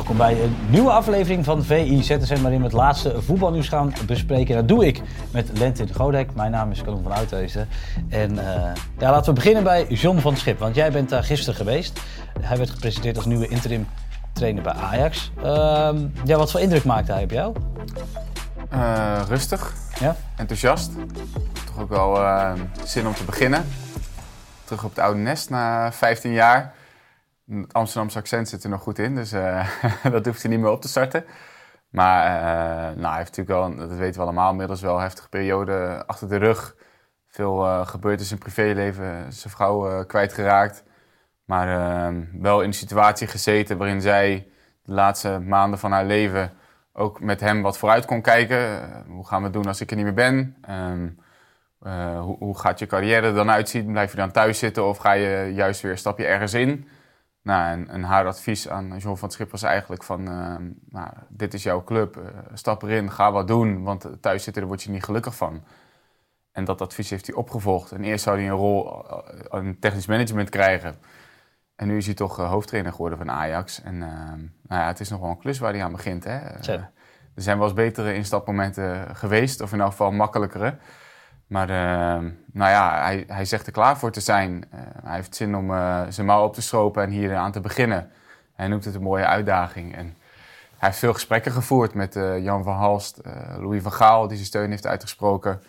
Welkom bij een nieuwe aflevering van VI ZSM, waarin we het laatste voetbalnieuws gaan bespreken. Dat doe ik met Lentin Godek. Mijn naam is Kalon van Uitwezen. En uh, ja, laten we beginnen bij John van Schip, want jij bent daar gisteren geweest. Hij werd gepresenteerd als nieuwe interim trainer bij Ajax. Uh, ja, wat voor indruk maakte hij op jou? Uh, rustig, ja? enthousiast. Toch ook wel zin om te beginnen. Terug op het oude nest na 15 jaar. Het Amsterdamse accent zit er nog goed in, dus uh, dat hoeft hij niet meer op te starten. Maar uh, nou, hij heeft natuurlijk wel, dat weten we allemaal, inmiddels wel een heftige periode achter de rug. Veel uh, gebeurd in zijn privéleven, zijn vrouw kwijtgeraakt. Maar wel in een situatie gezeten waarin zij de laatste maanden van haar leven ook met hem wat vooruit kon kijken. hoe gaan we het doen als ik er niet meer ben? Um, hoe, hoe gaat je carrière er dan uitzien? Blijf je dan thuis zitten of ga je juist weer een stapje ergens in? Nou, en, en, haar advies aan John van Schip was eigenlijk van... Uh, nou, dit is jouw club, uh, stap erin, ga wat doen. Want thuis zitten, daar word je niet gelukkig van. En dat advies heeft hij opgevolgd. En eerst zou hij een rol in technisch management krijgen. En nu is hij toch hoofdtrainer geworden van Ajax. En nou ja, het is nog wel een klus waar hij aan begint. Hè? er zijn wel eens betere instapmomenten geweest. Of in elk geval makkelijkere. Maar uh, nou ja, hij, hij zegt er klaar voor te zijn. Uh, hij heeft zin om uh, zijn mouw op te stropen en hier aan te beginnen. Hij noemt het een mooie uitdaging. En hij heeft veel gesprekken gevoerd met Jan van Halst, Louis van Gaal, die zijn steun heeft uitgesproken.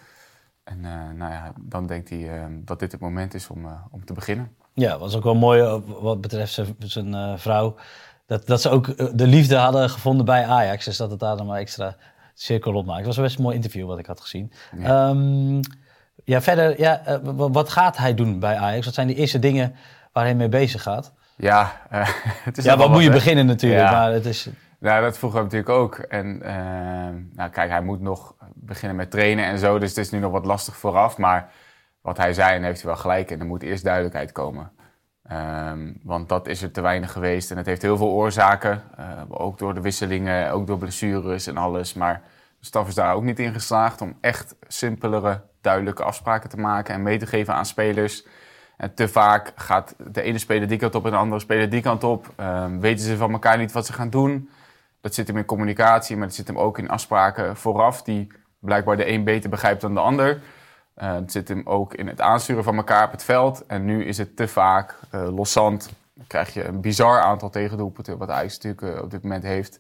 En nou ja, dan denkt hij dat dit het moment is om, om te beginnen. Ja, was ook wel mooi wat betreft zijn, zijn vrouw. Dat, dat ze ook de liefde hadden gevonden bij Ajax. Dus dat het daar dan maar extra cirkel op maakt. Het was best een mooi interview wat ik had gezien. Ja, um, ja verder, ja, uh, wat gaat hij doen bij Ajax? Wat zijn de eerste dingen waar hij mee bezig gaat? Ja, uh, het is ja wat moet je beginnen natuurlijk, ja. maar het is... Nou, dat vroegen we natuurlijk ook. En uh, nou, kijk, hij moet nog beginnen met trainen en zo, dus het is nu nog wat lastig vooraf. Maar wat hij zei, en heeft hij wel gelijk, en er moet eerst duidelijkheid komen. Um, want dat is er te weinig geweest en het heeft heel veel oorzaken. Uh, ook door de wisselingen, ook door blessures en alles. Maar de staf is daar ook niet in geslaagd om echt simpelere, duidelijke afspraken te maken en mee te geven aan spelers. En te vaak gaat de ene speler die kant op en de andere speler die kant op. Um, weten ze van elkaar niet wat ze gaan doen. Dat zit hem in communicatie, maar dat zit hem ook in afspraken vooraf, die blijkbaar de een beter begrijpt dan de ander. Uh, het zit hem ook in het aansturen van elkaar op het veld. En nu is het te vaak uh, loszand. Dan krijg je een bizar aantal tegendoelpunten, wat Ajax natuurlijk uh, op dit moment heeft.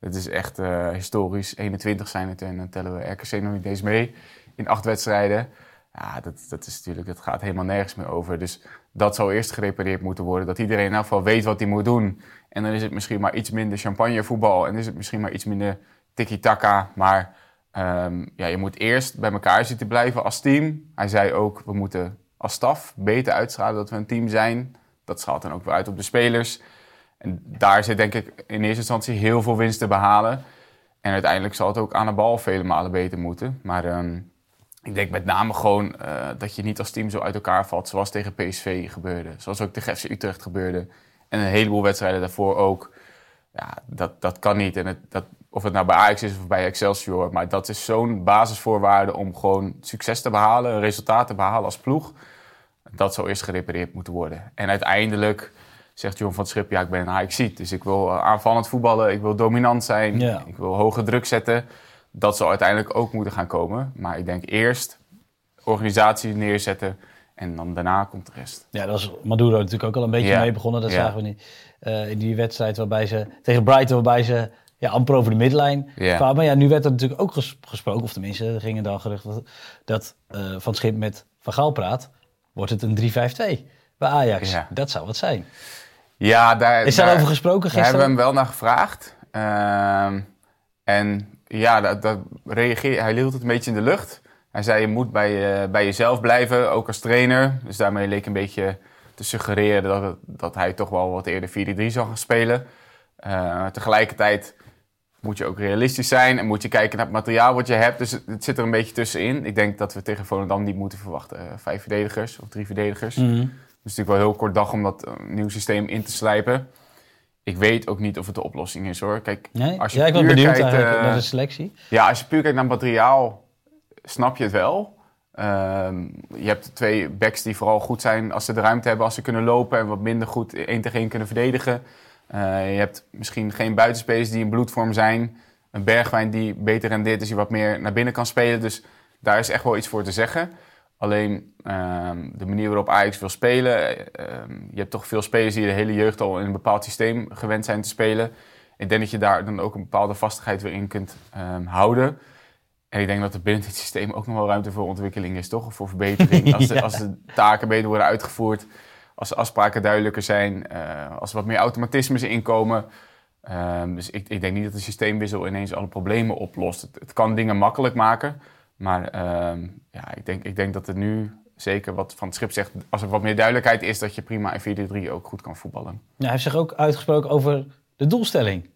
Het is echt historisch. 21 zijn het en dan tellen we RKC nog niet eens mee in acht wedstrijden. Ja, dat, dat, is natuurlijk, dat gaat helemaal nergens meer over. Dus dat zou eerst gerepareerd moeten worden. Dat iedereen in elk geval weet wat hij moet doen. En dan is het misschien maar iets minder champagnevoetbal. En is het misschien maar iets minder tiki-taka. Maar Um, ja, je moet eerst bij elkaar zitten blijven als team. Hij zei ook, we moeten als staf beter uitstralen dat we een team zijn. Dat straalt dan ook weer uit op de spelers. En daar zit denk ik in eerste instantie heel veel winst te behalen. En uiteindelijk zal het ook aan de bal vele malen beter moeten. Maar um, ik denk met name gewoon uh, dat je niet als team zo uit elkaar valt. Zoals tegen PSV gebeurde. Zoals ook tegen FC Utrecht gebeurde. En een heleboel wedstrijden daarvoor ook. Ja, dat, dat kan niet. En het, dat, of het nou bij Ajax is of bij Excelsior. Maar dat is zo'n basisvoorwaarde om gewoon succes te behalen, resultaten te behalen als ploeg. Dat zou eerst gerepareerd moeten worden. En uiteindelijk zegt John van het Schip, ja, ik ben een ajax dus ik wil aanvallend voetballen, ik wil dominant zijn, ja. ik wil hoge druk zetten. Dat zal uiteindelijk ook moeten gaan komen. Maar ik denk eerst organisatie neerzetten en dan daarna komt de rest. Ja, dat is Maduro natuurlijk ook al een beetje ja. mee begonnen. Dat ja. zagen we niet, uh, in die wedstrijd waarbij ze tegen Brighton, waarbij ze ja, amper over de midlijn yeah. kwamen. Ja, nu werd er natuurlijk ook gesproken, of tenminste, er gingen dan geruchten dat uh, Van Schip met Van Gaal praat, wordt het een 3-5-2. bij Ajax. Ja. Dat zou wat zijn. Ja, daar, Is daar, daarover gesproken daar hebben gisteren? we hem wel naar gevraagd. Ehm, en ja, dat, dat reageerde, hij hield het een beetje in de lucht. Hij zei, je moet bij, eh, bij jezelf blijven, ook als trainer. Dus daarmee leek een beetje te suggereren dat, het- dat hij toch wel wat eerder 4-3 zou gaan spelen. Eh, tegelijkertijd moet je ook realistisch zijn en moet je kijken naar het materiaal wat je hebt. Dus het, het zit er een beetje tussenin. Ik denk dat we tegen Volendam niet moeten verwachten. eh, vijf verdedigers of drie verdedigers. Mhm. Het is natuurlijk wel heel kort dag om dat eh, nieuw systeem in te slijpen. Ik weet ook niet of het de oplossing is hoor. Kijk, Nee? als je ja, ik benieuwd kijkt, eh, naar de selectie. ja, als je puur kijkt naar materiaal, snap je het wel. Ehm, je hebt twee backs die vooral goed zijn als ze de ruimte hebben, als ze kunnen lopen en wat minder goed één tegen één kunnen verdedigen. Eh, je hebt misschien geen buitenspelers die in bloedvorm zijn. Een Bergwijn die beter rendeert, dus die wat meer naar binnen kan spelen. Dus daar is echt wel iets voor te zeggen. Alleen ehm, de manier waarop Ajax wil spelen. ehm, je hebt toch veel spelers die de hele jeugd al in een bepaald systeem gewend zijn te spelen. Ik denk dat je daar dan ook een bepaalde vastigheid weer in kunt ehm, houden. En ik denk dat er binnen dit systeem ook nog wel ruimte voor ontwikkeling is, toch? Of voor verbetering. Als de, Ja. als de taken beter worden uitgevoerd, als de afspraken duidelijker zijn, eh, als er wat meer automatismes inkomen. Ehm, dus ik, ik denk niet dat de systeemwissel ineens alle problemen oplost. Het, het kan dingen makkelijk maken, maar ehm, ja, ik, denk, ik denk dat het nu zeker wat van het schip zegt, als er wat meer duidelijkheid is, dat je prima in 4-3 ook goed kan voetballen. Ja, hij heeft zich ook uitgesproken over de doelstelling.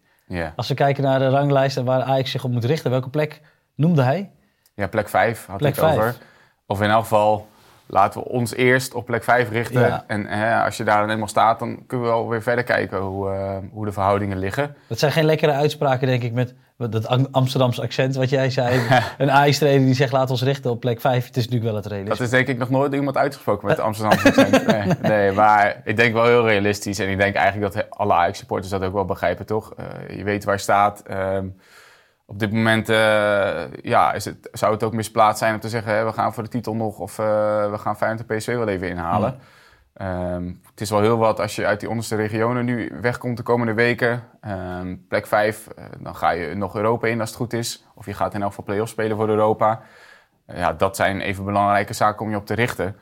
Als we kijken naar de ranglijst en waar Ajax zich op moet richten, welke plek noemde hij? ja plek 5 had Plek ik over. vijf. Of in elk geval, laten we ons eerst op plek 5 richten. Ja. En eh, als je daar dan eenmaal staat, dan kunnen we wel weer verder kijken hoe, eh, hoe de verhoudingen liggen. Dat zijn geen lekkere uitspraken, denk ik, met dat Am- Amsterdamse accent wat jij zei. een Ajax-trainer die zegt, laat ons richten op plek 5. Het is natuurlijk wel het realisme. Dat is denk ik nog nooit iemand uitgesproken met de Amsterdamse accent. Nee, nee, maar ik denk wel heel realistisch. En ik denk eigenlijk dat alle Ajax-supporters dat ook wel begrijpen, toch? Eh, je weet waar je staat. Ehm, op dit moment eh, ja, is het, zou het ook misplaatst zijn om te zeggen... Hè, we gaan voor de titel nog of eh, we gaan Feyenoord en PSV wel even inhalen. Ehm, het is wel heel wat als je uit die onderste regionen nu wegkomt de komende weken. Ehm, plek 5, dan ga je nog Europa in als het goed is. Of je gaat in elk geval play-offs spelen voor Europa. Eh, ja, dat zijn even belangrijke zaken om je op te richten.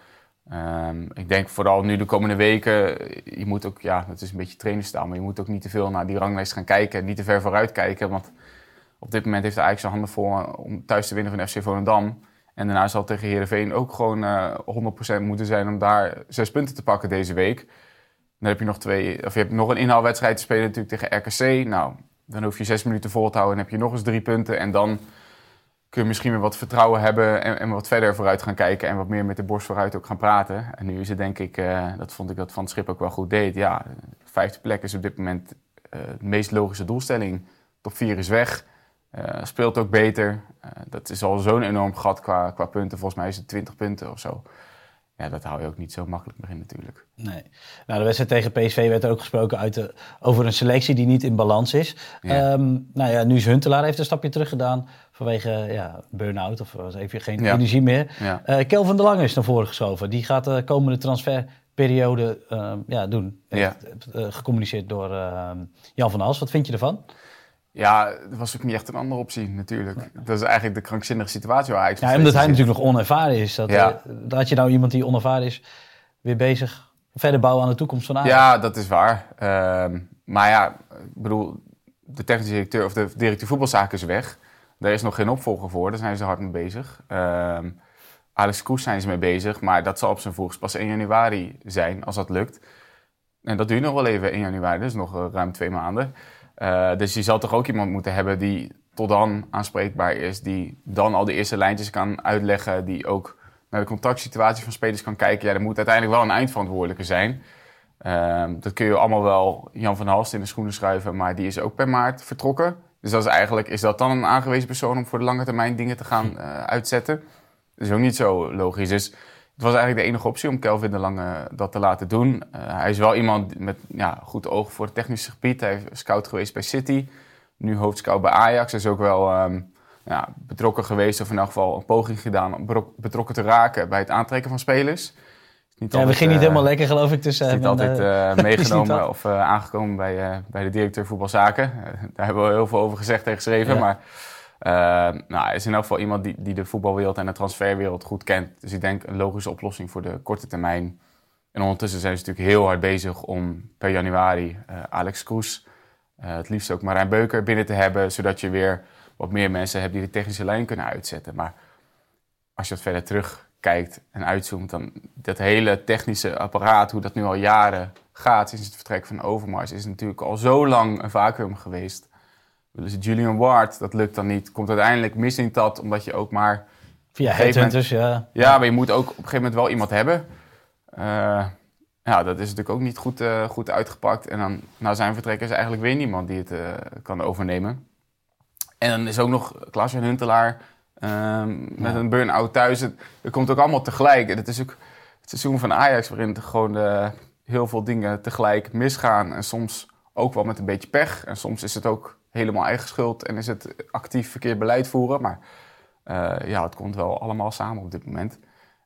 Ehm, ik denk vooral nu de komende weken, je moet ook, ja, dat is een beetje trainerstaal, maar je moet ook niet te veel naar die ranglijst gaan kijken, niet te ver vooruit kijken, want op dit moment heeft de Ajax zijn handen vol eh, om thuis te winnen van FC Volendam. En daarna zal tegen Heerenveen ook gewoon eh 100% moeten zijn om daar zes punten te pakken deze week. Dan heb je nog twee, of je hebt nog een inhaalwedstrijd te spelen natuurlijk tegen RKC. Nou, dan hoef je zes minuten vol te houden en heb je nog eens drie punten. En dan kun je misschien weer wat vertrouwen hebben en, wat verder vooruit gaan kijken. En wat meer met de borst vooruit ook gaan praten. En nu is het denk ik, eh, dat vond ik dat Van het Schip ook wel goed deed. Ja, de vijfde plek is op dit moment eh, de meest logische doelstelling. Top 4 is weg. Eh, speelt ook beter. Eh, dat is al zo'n enorm gat qua, qua punten. Volgens mij is het 20 punten of zo. Ja, dat hou je ook niet zo makkelijk meer in natuurlijk. Nee. Nou, de wedstrijd tegen PSV werd er ook gesproken uit de, over een selectie die niet in balans is. Ja. Ehm, nou ja, nu is Huntelaar heeft een stapje terug gedaan vanwege ja, burn-out of was even geen Ja. energie meer. Ja. Eh Kelvin de Lange is naar voren geschoven. Die gaat de komende transferperiode ehm, ja, doen. Heeft, gecommuniceerd door ehm, Jan van Hals. Wat vind je ervan? Ja, dat was ook niet echt een andere optie natuurlijk. Dat is eigenlijk de krankzinnige situatie waar Ajax Ja, omdat hij zit. natuurlijk nog onervaren is. Dat, Ja. eh, laat je nou iemand die onervaren is weer bezig verder bouwen aan de toekomst van Ajax. Ja, dat is waar. Ehm, maar ja, ik bedoel, de technische directeur of de directeur voetbalzaken is weg. Daar is nog geen opvolger voor, daar zijn ze hard mee bezig. Ehm, Alex Kroes zijn ze mee bezig, maar dat zal op zijn vroegst pas 1 januari zijn, als dat lukt. En dat duurt nog wel even 1 januari, dus nog eh, ruim twee maanden. Eh, dus je zal toch ook iemand moeten hebben die tot dan aanspreekbaar is, die dan al de eerste lijntjes kan uitleggen, die ook naar de contactsituatie van spelers kan kijken. Ja, er moet uiteindelijk wel een eindverantwoordelijke zijn. Ehm, dat kun je allemaal wel Jan van Halst in de schoenen schuiven, maar die is ook per maart vertrokken. Dus dat is eigenlijk, is dat dan een aangewezen persoon om voor de lange termijn dingen te gaan eh, uitzetten? Dat is ook niet zo logisch. Dus het was eigenlijk de enige optie om Kelvin de Lange dat te laten doen. Eh, hij is wel iemand met ja, goed oog voor het technische gebied. Hij is scout geweest bij City, nu hoofdscout bij Ajax. Hij is ook wel ehm, ja, betrokken geweest, of in elk geval een poging gedaan om betrokken te raken bij het aantrekken van spelers. Niet Ja, we gingen niet eh, helemaal lekker, geloof ik, tussen is niet altijd eh, niet meegenomen of aangekomen bij, bij de directeur voetbalzaken. Daar hebben we heel veel over gezegd en geschreven. Ja. Maar eh, nou, hij is in elk geval iemand die, die de voetbalwereld en de transferwereld goed kent. Dus ik denk een logische oplossing voor de korte termijn. En ondertussen zijn ze natuurlijk heel hard bezig om per januari eh, Alex Kroes, eh, het liefst ook Marijn Beuker binnen te hebben, zodat je weer wat meer mensen hebt die de technische lijn kunnen uitzetten. Maar als je wat verder terugkijkt en uitzoomt, dan dat hele technische apparaat, hoe dat nu al jaren gaat sinds het vertrek van Overmars, is natuurlijk al zo lang een vacuüm geweest. Dus Julian Ward, dat lukt dan niet. Komt uiteindelijk missing dat, omdat je ook maar... Via headhunters, ja. Ja, maar je moet ook op een gegeven moment wel iemand hebben. Eh, ja, dat is natuurlijk ook niet goed, eh, goed uitgepakt. En dan na zijn vertrek is eigenlijk weer niemand die het eh, kan overnemen. En dan is ook nog Klaas-Jan Huntelaar ehm, met een burn-out thuis. Het, het komt ook allemaal tegelijk. En het is ook het seizoen van Ajax waarin gewoon heel veel dingen tegelijk misgaan. En soms ook wel met een beetje pech. En soms is het ook helemaal eigen schuld en is het actief verkeerd beleid voeren. Maar eh, ja, het komt wel allemaal samen op dit moment.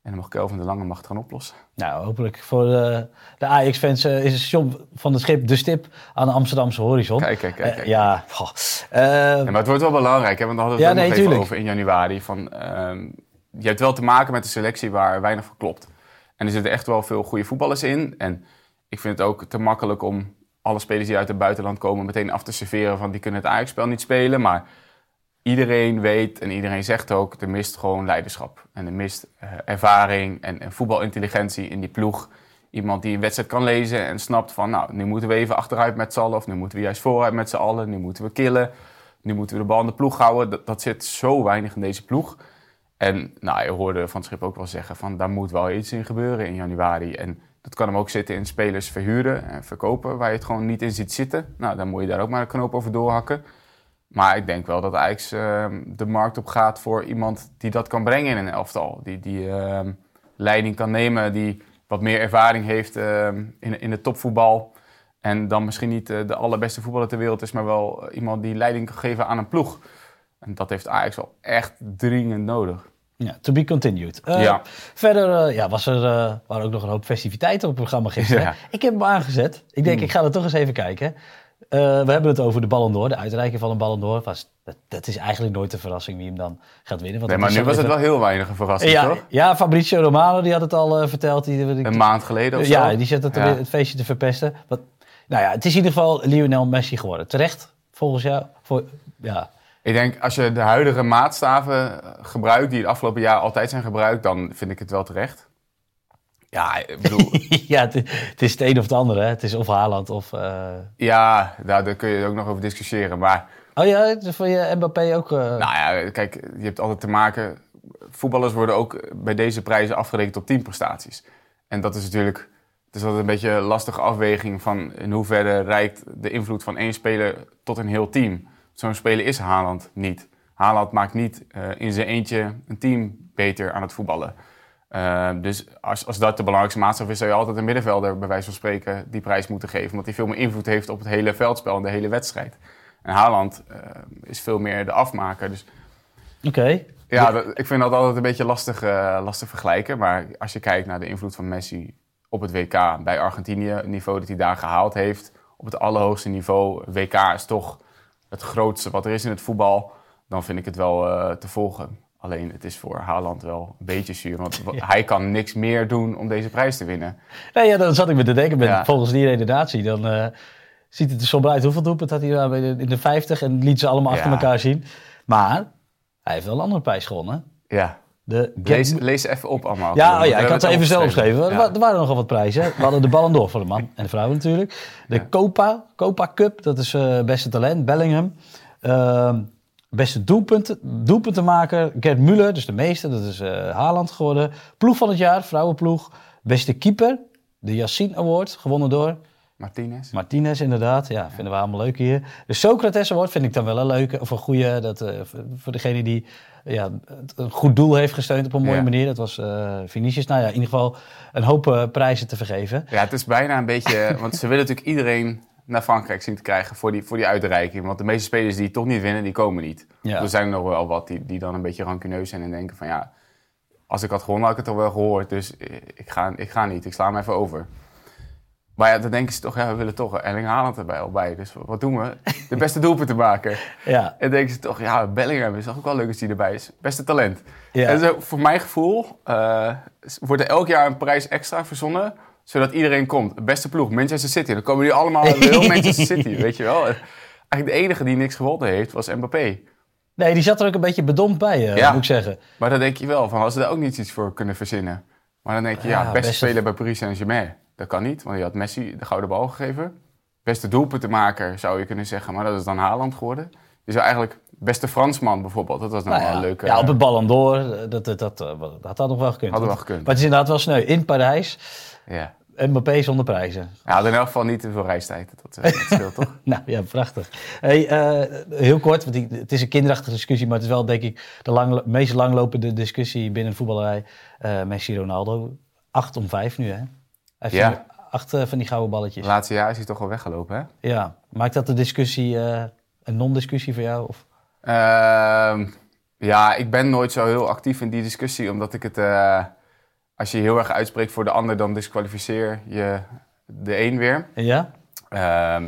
En dan mag Kelvin de Lange mag het gaan oplossen. Nou, hopelijk voor de, de Ajax-fans eh, is het station van het schip de stip aan de Amsterdamse horizon. Kijk, kijk, kijk. Eh, kijk. ja, maar het wordt wel belangrijk, hè? want daar hadden we het Ja, nee, nog even over in januari. Van, ehm, je hebt wel te maken met een selectie waar weinig van klopt. En er zitten echt wel veel goede voetballers in. En ik vind het ook te makkelijk om alle spelers die uit het buitenland komen meteen af te serveren van die kunnen het Ajax-spel niet spelen. Maar iedereen weet en iedereen zegt ook, er mist gewoon leiderschap. En er mist eh, ervaring en, en voetbalintelligentie in die ploeg. Iemand die een wedstrijd kan lezen en snapt van, nou, nu moeten we even achteruit met z'n allen. Of nu moeten we juist vooruit met z'n allen. Nu moeten we killen. Nu moeten we de bal in de ploeg houden. Dat, dat zit zo weinig in deze ploeg. En nou, je hoorde Van Schip ook wel zeggen van, daar moet wel iets in gebeuren in januari. En dat kan hem ook zitten in spelers verhuren en verkopen, waar je het gewoon niet in ziet zitten. Nou, dan moet je daar ook maar een knoop over doorhakken. Maar ik denk wel dat Ajax ehm, de markt op gaat voor iemand die dat kan brengen in een elftal. Die, die ehm, leiding kan nemen, die wat meer ervaring heeft ehm, in, in het topvoetbal. En dan misschien niet eh, de allerbeste voetballer ter wereld is, maar wel iemand die leiding kan geven aan een ploeg. En dat heeft Ajax wel echt dringend nodig. Ja, to be continued. Eh, Ja. Verder eh, ja, was er, eh, waren ook nog een hoop festiviteiten op het programma gisteren. Ja. Hmm. Ik heb hem aangezet. Ik denk, ik ga er toch eens even kijken. We hebben het over de Ballon d'Or, de uitreiking van een Ballon d'Or. Was, dat, dat is eigenlijk nooit een verrassing wie hem dan gaat winnen. Want Nee, maar nu was het wel heel weinig een verrassing, ja, toch? ja, Fabrizio Romano die had het al verteld. Die, die- Een maand geleden of zo? ja, die zet het, Ja. het feestje te verpesten. Wat, nou ja, het is in ieder geval Lionel Messi geworden. Terecht, volgens jou? Voor, ja. Ik denk, als je de huidige maatstaven eh, gebruikt, die het afgelopen jaar altijd zijn gebruikt, dan vind ik het wel terecht. Ja, ik bedoel, ja, het, het is het een of het andere. Hè. Het is of Haaland of... eh, ja, daar, daar kun je ook nog over discussiëren. Maar Oh ja, voor je Mbappé ook... eh, nou ja, kijk, je hebt altijd te maken... Voetballers worden ook bij deze prijzen afgerekend op teamprestaties. En dat is natuurlijk... Het is altijd een beetje een lastige afweging van in hoeverre reikt de invloed van één speler tot een heel team. Zo'n speler is Haaland niet. Haaland maakt niet eh, in zijn eentje een team beter aan het voetballen. Eh, dus als, als dat de belangrijkste maatstaf is, zou je altijd een middenvelder, bij wijze van spreken, die prijs moeten geven. Omdat hij veel meer invloed heeft op het hele veldspel en de hele wedstrijd. En Haaland eh, is veel meer de afmaker. Dus Oké. ja, dat- ik vind dat altijd een beetje lastig, eh, lastig vergelijken. Maar als je kijkt naar de invloed van Messi op het WK bij Argentinië, het niveau dat hij daar gehaald heeft, op het allerhoogste niveau, WK is toch het grootste wat er is in het voetbal, dan vind ik het wel eh, te volgen. Alleen het is voor Haaland wel een beetje zuur, want hij kan niks meer doen om deze prijs te winnen. Nee, ja, dan zat ik me te denken. Met, Ja. Volgens die redenatie, dan eh, ziet het er somber uit. Hoeveel doelpunten had hij in de- in de 50 en liet ze allemaal achter elkaar zien. Maar hij heeft wel een andere prijs gewonnen. Ja, De lees, lees even op allemaal. Ja, oh ja ik had er even het zelf opgeschreven. opgeschreven. Er Ja. Er waren nogal wat prijzen. We hadden de Ballon d'Or voor de man en de vrouw natuurlijk. De Copa, Copa Cup, dat is eh, beste talent, Bellingham. Ehm, beste doelpunten, doelpuntenmaker, Gerd Müller, dus de meeste, dat is eh Haaland geworden. Ploeg van het jaar, vrouwenploeg. Beste keeper, de Yassine Award, gewonnen door Martinez. Martinez inderdaad. Ja, vinden we allemaal leuk hier. De Socrates Award vind ik dan wel een leuke, of een goede, dat, eh, voor degene die ja, een goed doel heeft gesteund op een mooie Ja. manier. Dat was eh Vinicius. Nou ja, in ieder geval een hoop eh, prijzen te vergeven. Ja, het is bijna een beetje... Want ze willen natuurlijk iedereen naar Frankrijk zien te krijgen voor die, voor die uitreiking. Want de meeste spelers die toch niet winnen, die komen niet. Ja. Er zijn er nog wel wat die, die dan een beetje rancuneus zijn en denken van... ja, als ik had gewonnen had ik het al wel gehoord. Dus eh, ik ga, ik ga niet, ik sla hem even over. Maar ja, dan denken ze toch, ja, we willen toch Erling Haaland erbij al bij. Dus wat doen we? De beste doelpunten maken. Ja, En dan denken ze toch, ja, Bellingham is toch ook wel leuk als die erbij is. Beste talent. Ja. En zo, voor mijn gevoel eh, wordt er elk jaar een prijs extra verzonnen zodat iedereen komt. Beste ploeg, Manchester City. Dan komen die allemaal heel Manchester City, weet je wel. Eigenlijk de enige die niks gewonnen heeft, was Mbappé. Nee, die zat er ook een beetje bedompt bij, eh, Ja. moet ik zeggen. Maar dan denk je wel, van als ze daar ook niet iets voor kunnen verzinnen. Maar dan denk je, ja, Ja, beste beste- speler bij Paris Saint-Germain. Dat kan niet, want je had Messi de gouden bal gegeven. Beste doelpuntenmaker zou je kunnen zeggen, maar dat is dan Haaland geworden. Zou eigenlijk beste Fransman bijvoorbeeld, dat was nou, Nou wel ja, een leuke... ja, op het Ballon d'Or, eh, dat, dat, dat, eh, dat had nog wel gekund. Hadden wel gekund. Maar het is inderdaad wel sneu. In Parijs, ja. Mbappé zonder prijzen. Ja, in elk geval niet te veel reistijd. Dat, eh, dat scheelt toch? Nou ja, prachtig. Hey, heel kort, want het is een kinderachtige discussie, maar het is wel denk ik de lang, meest langlopende discussie binnen de voetballerij. Eh Messi-Ronaldo, 8 om 5 nu hè? Hij heeft Ja. acht eh, van die gouden balletjes. Laatste jaar is hij toch wel weggelopen, hè? Ja, maakt dat de discussie eh, een non-discussie voor jou? Of? Ehm, ja, ik ben nooit zo heel actief in die discussie, omdat ik het... eh, als je heel erg uitspreekt voor de ander, dan disqualificeer je de een weer. Ja? Ehm,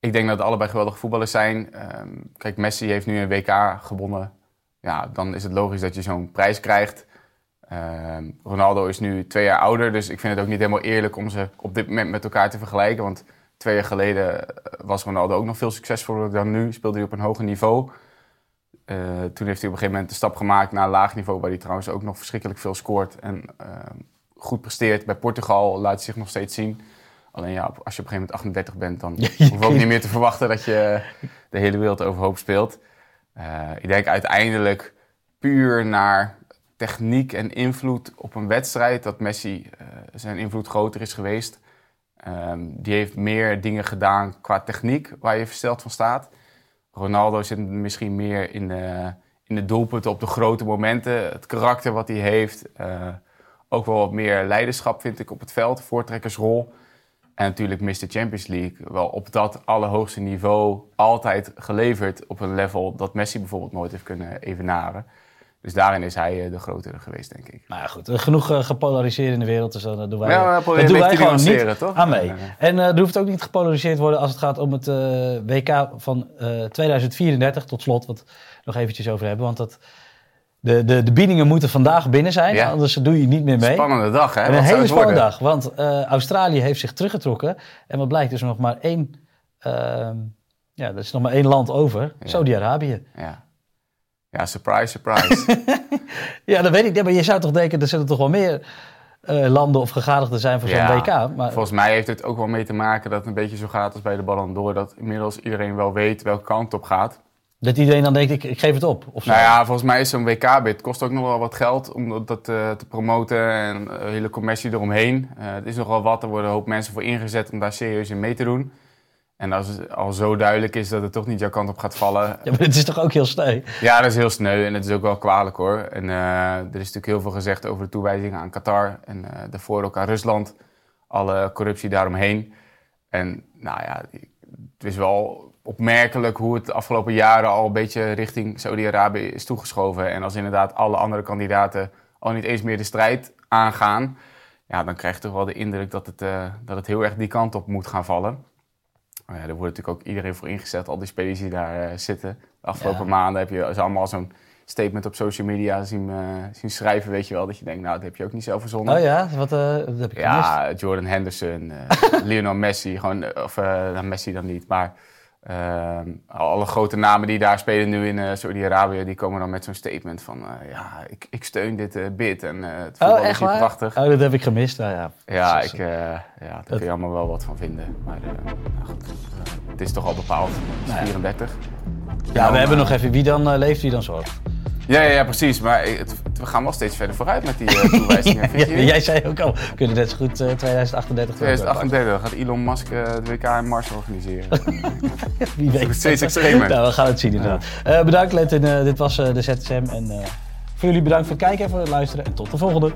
ik denk dat allebei geweldige voetballers zijn. Ehm, kijk, Messi heeft nu een WK gewonnen. Ja, dan is het logisch dat je zo'n prijs krijgt. Ehm, Ronaldo is nu twee jaar ouder, dus ik vind het ook niet helemaal eerlijk om ze op dit moment met elkaar te vergelijken. Want twee jaar geleden eh, was Ronaldo ook nog veel succesvoller dan nu. Speelde hij op een hoger niveau. Eh, toen heeft hij op een gegeven moment de stap gemaakt naar een laag niveau, waar hij trouwens ook nog verschrikkelijk veel scoort en ehm, goed presteert. Bij Portugal laat hij zich nog steeds zien. Alleen ja, als je op een gegeven moment 38 bent, dan hoef je ook niet meer te verwachten dat je de hele wereld overhoop speelt. Eh, ik denk uiteindelijk puur naar techniek en invloed op een wedstrijd dat Messi eh, zijn invloed groter is geweest. Ehm, die heeft meer dingen gedaan qua techniek waar je versteld van staat. Ronaldo zit misschien meer in de, in de doelpunten op de grote momenten. Het karakter wat hij heeft. eh, ook wel wat meer leiderschap vind ik op het veld. Voortrekkersrol. En natuurlijk Mr. Champions League. Wel op dat allerhoogste niveau altijd geleverd op een level dat Messi bijvoorbeeld nooit heeft kunnen evenaren. Dus daarin is hij eh, de grotere geweest, denk ik. Nou ja, goed. Er genoeg eh, gepolariseerd in de wereld, dus dan eh, doen wij, Ja, dat doen wij gewoon niet toch? aan mee. En eh er hoeft ook niet gepolariseerd te worden als het gaat om het eh, WK van eh 2034 tot slot, wat we nog eventjes over hebben. Want dat, de, de, de biedingen moeten vandaag binnen zijn, Ja. anders doe je niet meer mee. Spannende dag, hè? En een hele spannende dag, want eh, Australië heeft zich teruggetrokken. En wat blijkt, is nog maar één, ehm, ja, er is nog maar één land over, Saudi-Arabië. Ja. Ja, surprise, surprise. Ja, dat weet ik. Ja, maar je zou toch denken, er zullen toch wel meer eh, landen of gegadigden zijn voor zo'n Ja, WK. Maar Volgens mij heeft het ook wel mee te maken dat het een beetje zo gaat als bij de Ballon d'Or. Dat inmiddels iedereen wel weet welke kant op gaat. dat iedereen dan denkt, ik, ik geef het op. Of zo. Nou ja, volgens mij is zo'n WK-bid kost ook nog wel wat geld om dat eh, te promoten en eh, hele commercie eromheen. Het is nogal wat, er worden een hoop mensen voor ingezet om daar serieus in mee te doen. En als het al zo duidelijk is dat het toch niet jouw kant op gaat vallen, Ja, maar het is toch ook heel sneu? ja, dat is heel sneu en het is ook wel kwalijk hoor. En eh, er is natuurlijk heel veel gezegd over de toewijzingen aan Qatar en eh, daarvoor ook aan Rusland. Alle corruptie daaromheen. En nou ja, het is wel opmerkelijk hoe het de afgelopen jaren al een beetje richting Saudi-Arabië is toegeschoven. En als inderdaad alle andere kandidaten al niet eens meer de strijd aangaan, ja, dan krijg je toch wel de indruk dat het, eh, dat het heel erg die kant op moet gaan vallen. Maar ja, er wordt natuurlijk ook iedereen voor ingezet, al die spelers die daar eh, zitten. De afgelopen Ja. maanden heb je ze allemaal zo'n statement op social media zien, eh, zien schrijven, weet je wel. Dat je denkt, nou, dat heb je ook niet zelf verzonnen. Oh ja, wat, eh, dat heb ik gemist. Ja, Jordan Henderson, Lionel Messi, gewoon, of nou, Messi dan niet, maar ehm, alle grote namen die daar spelen nu in eh Saudi-Arabië, die komen dan met zo'n statement van, eh, ja, ik, ik steun dit eh, bid en het voetbal Oh, is hier waar? prachtig. Oh, dat heb ik gemist. Nou ja, Ja, ik, ja, daar kun je allemaal wel wat van vinden, maar nou goed, het is toch al bepaald, het is Nou ja. 34. ja we hebben nog even wie dan leeft, wie dan zorgt. Ja, ja, ja, precies, maar het- we gaan wel steeds verder vooruit met die eh, toewijzingen, Ja, jij zei ook al, we kunnen net zo goed eh, 2038 2038 dan gaat Elon Musk eh, het WK in Mars organiseren. Wie weet. wordt steeds extremer. nou, we gaan het zien inderdaad. Eh, bedankt Eh, dit was eh, de ZSM. En eh, voor jullie bedankt voor het kijken en voor het luisteren. En tot de volgende.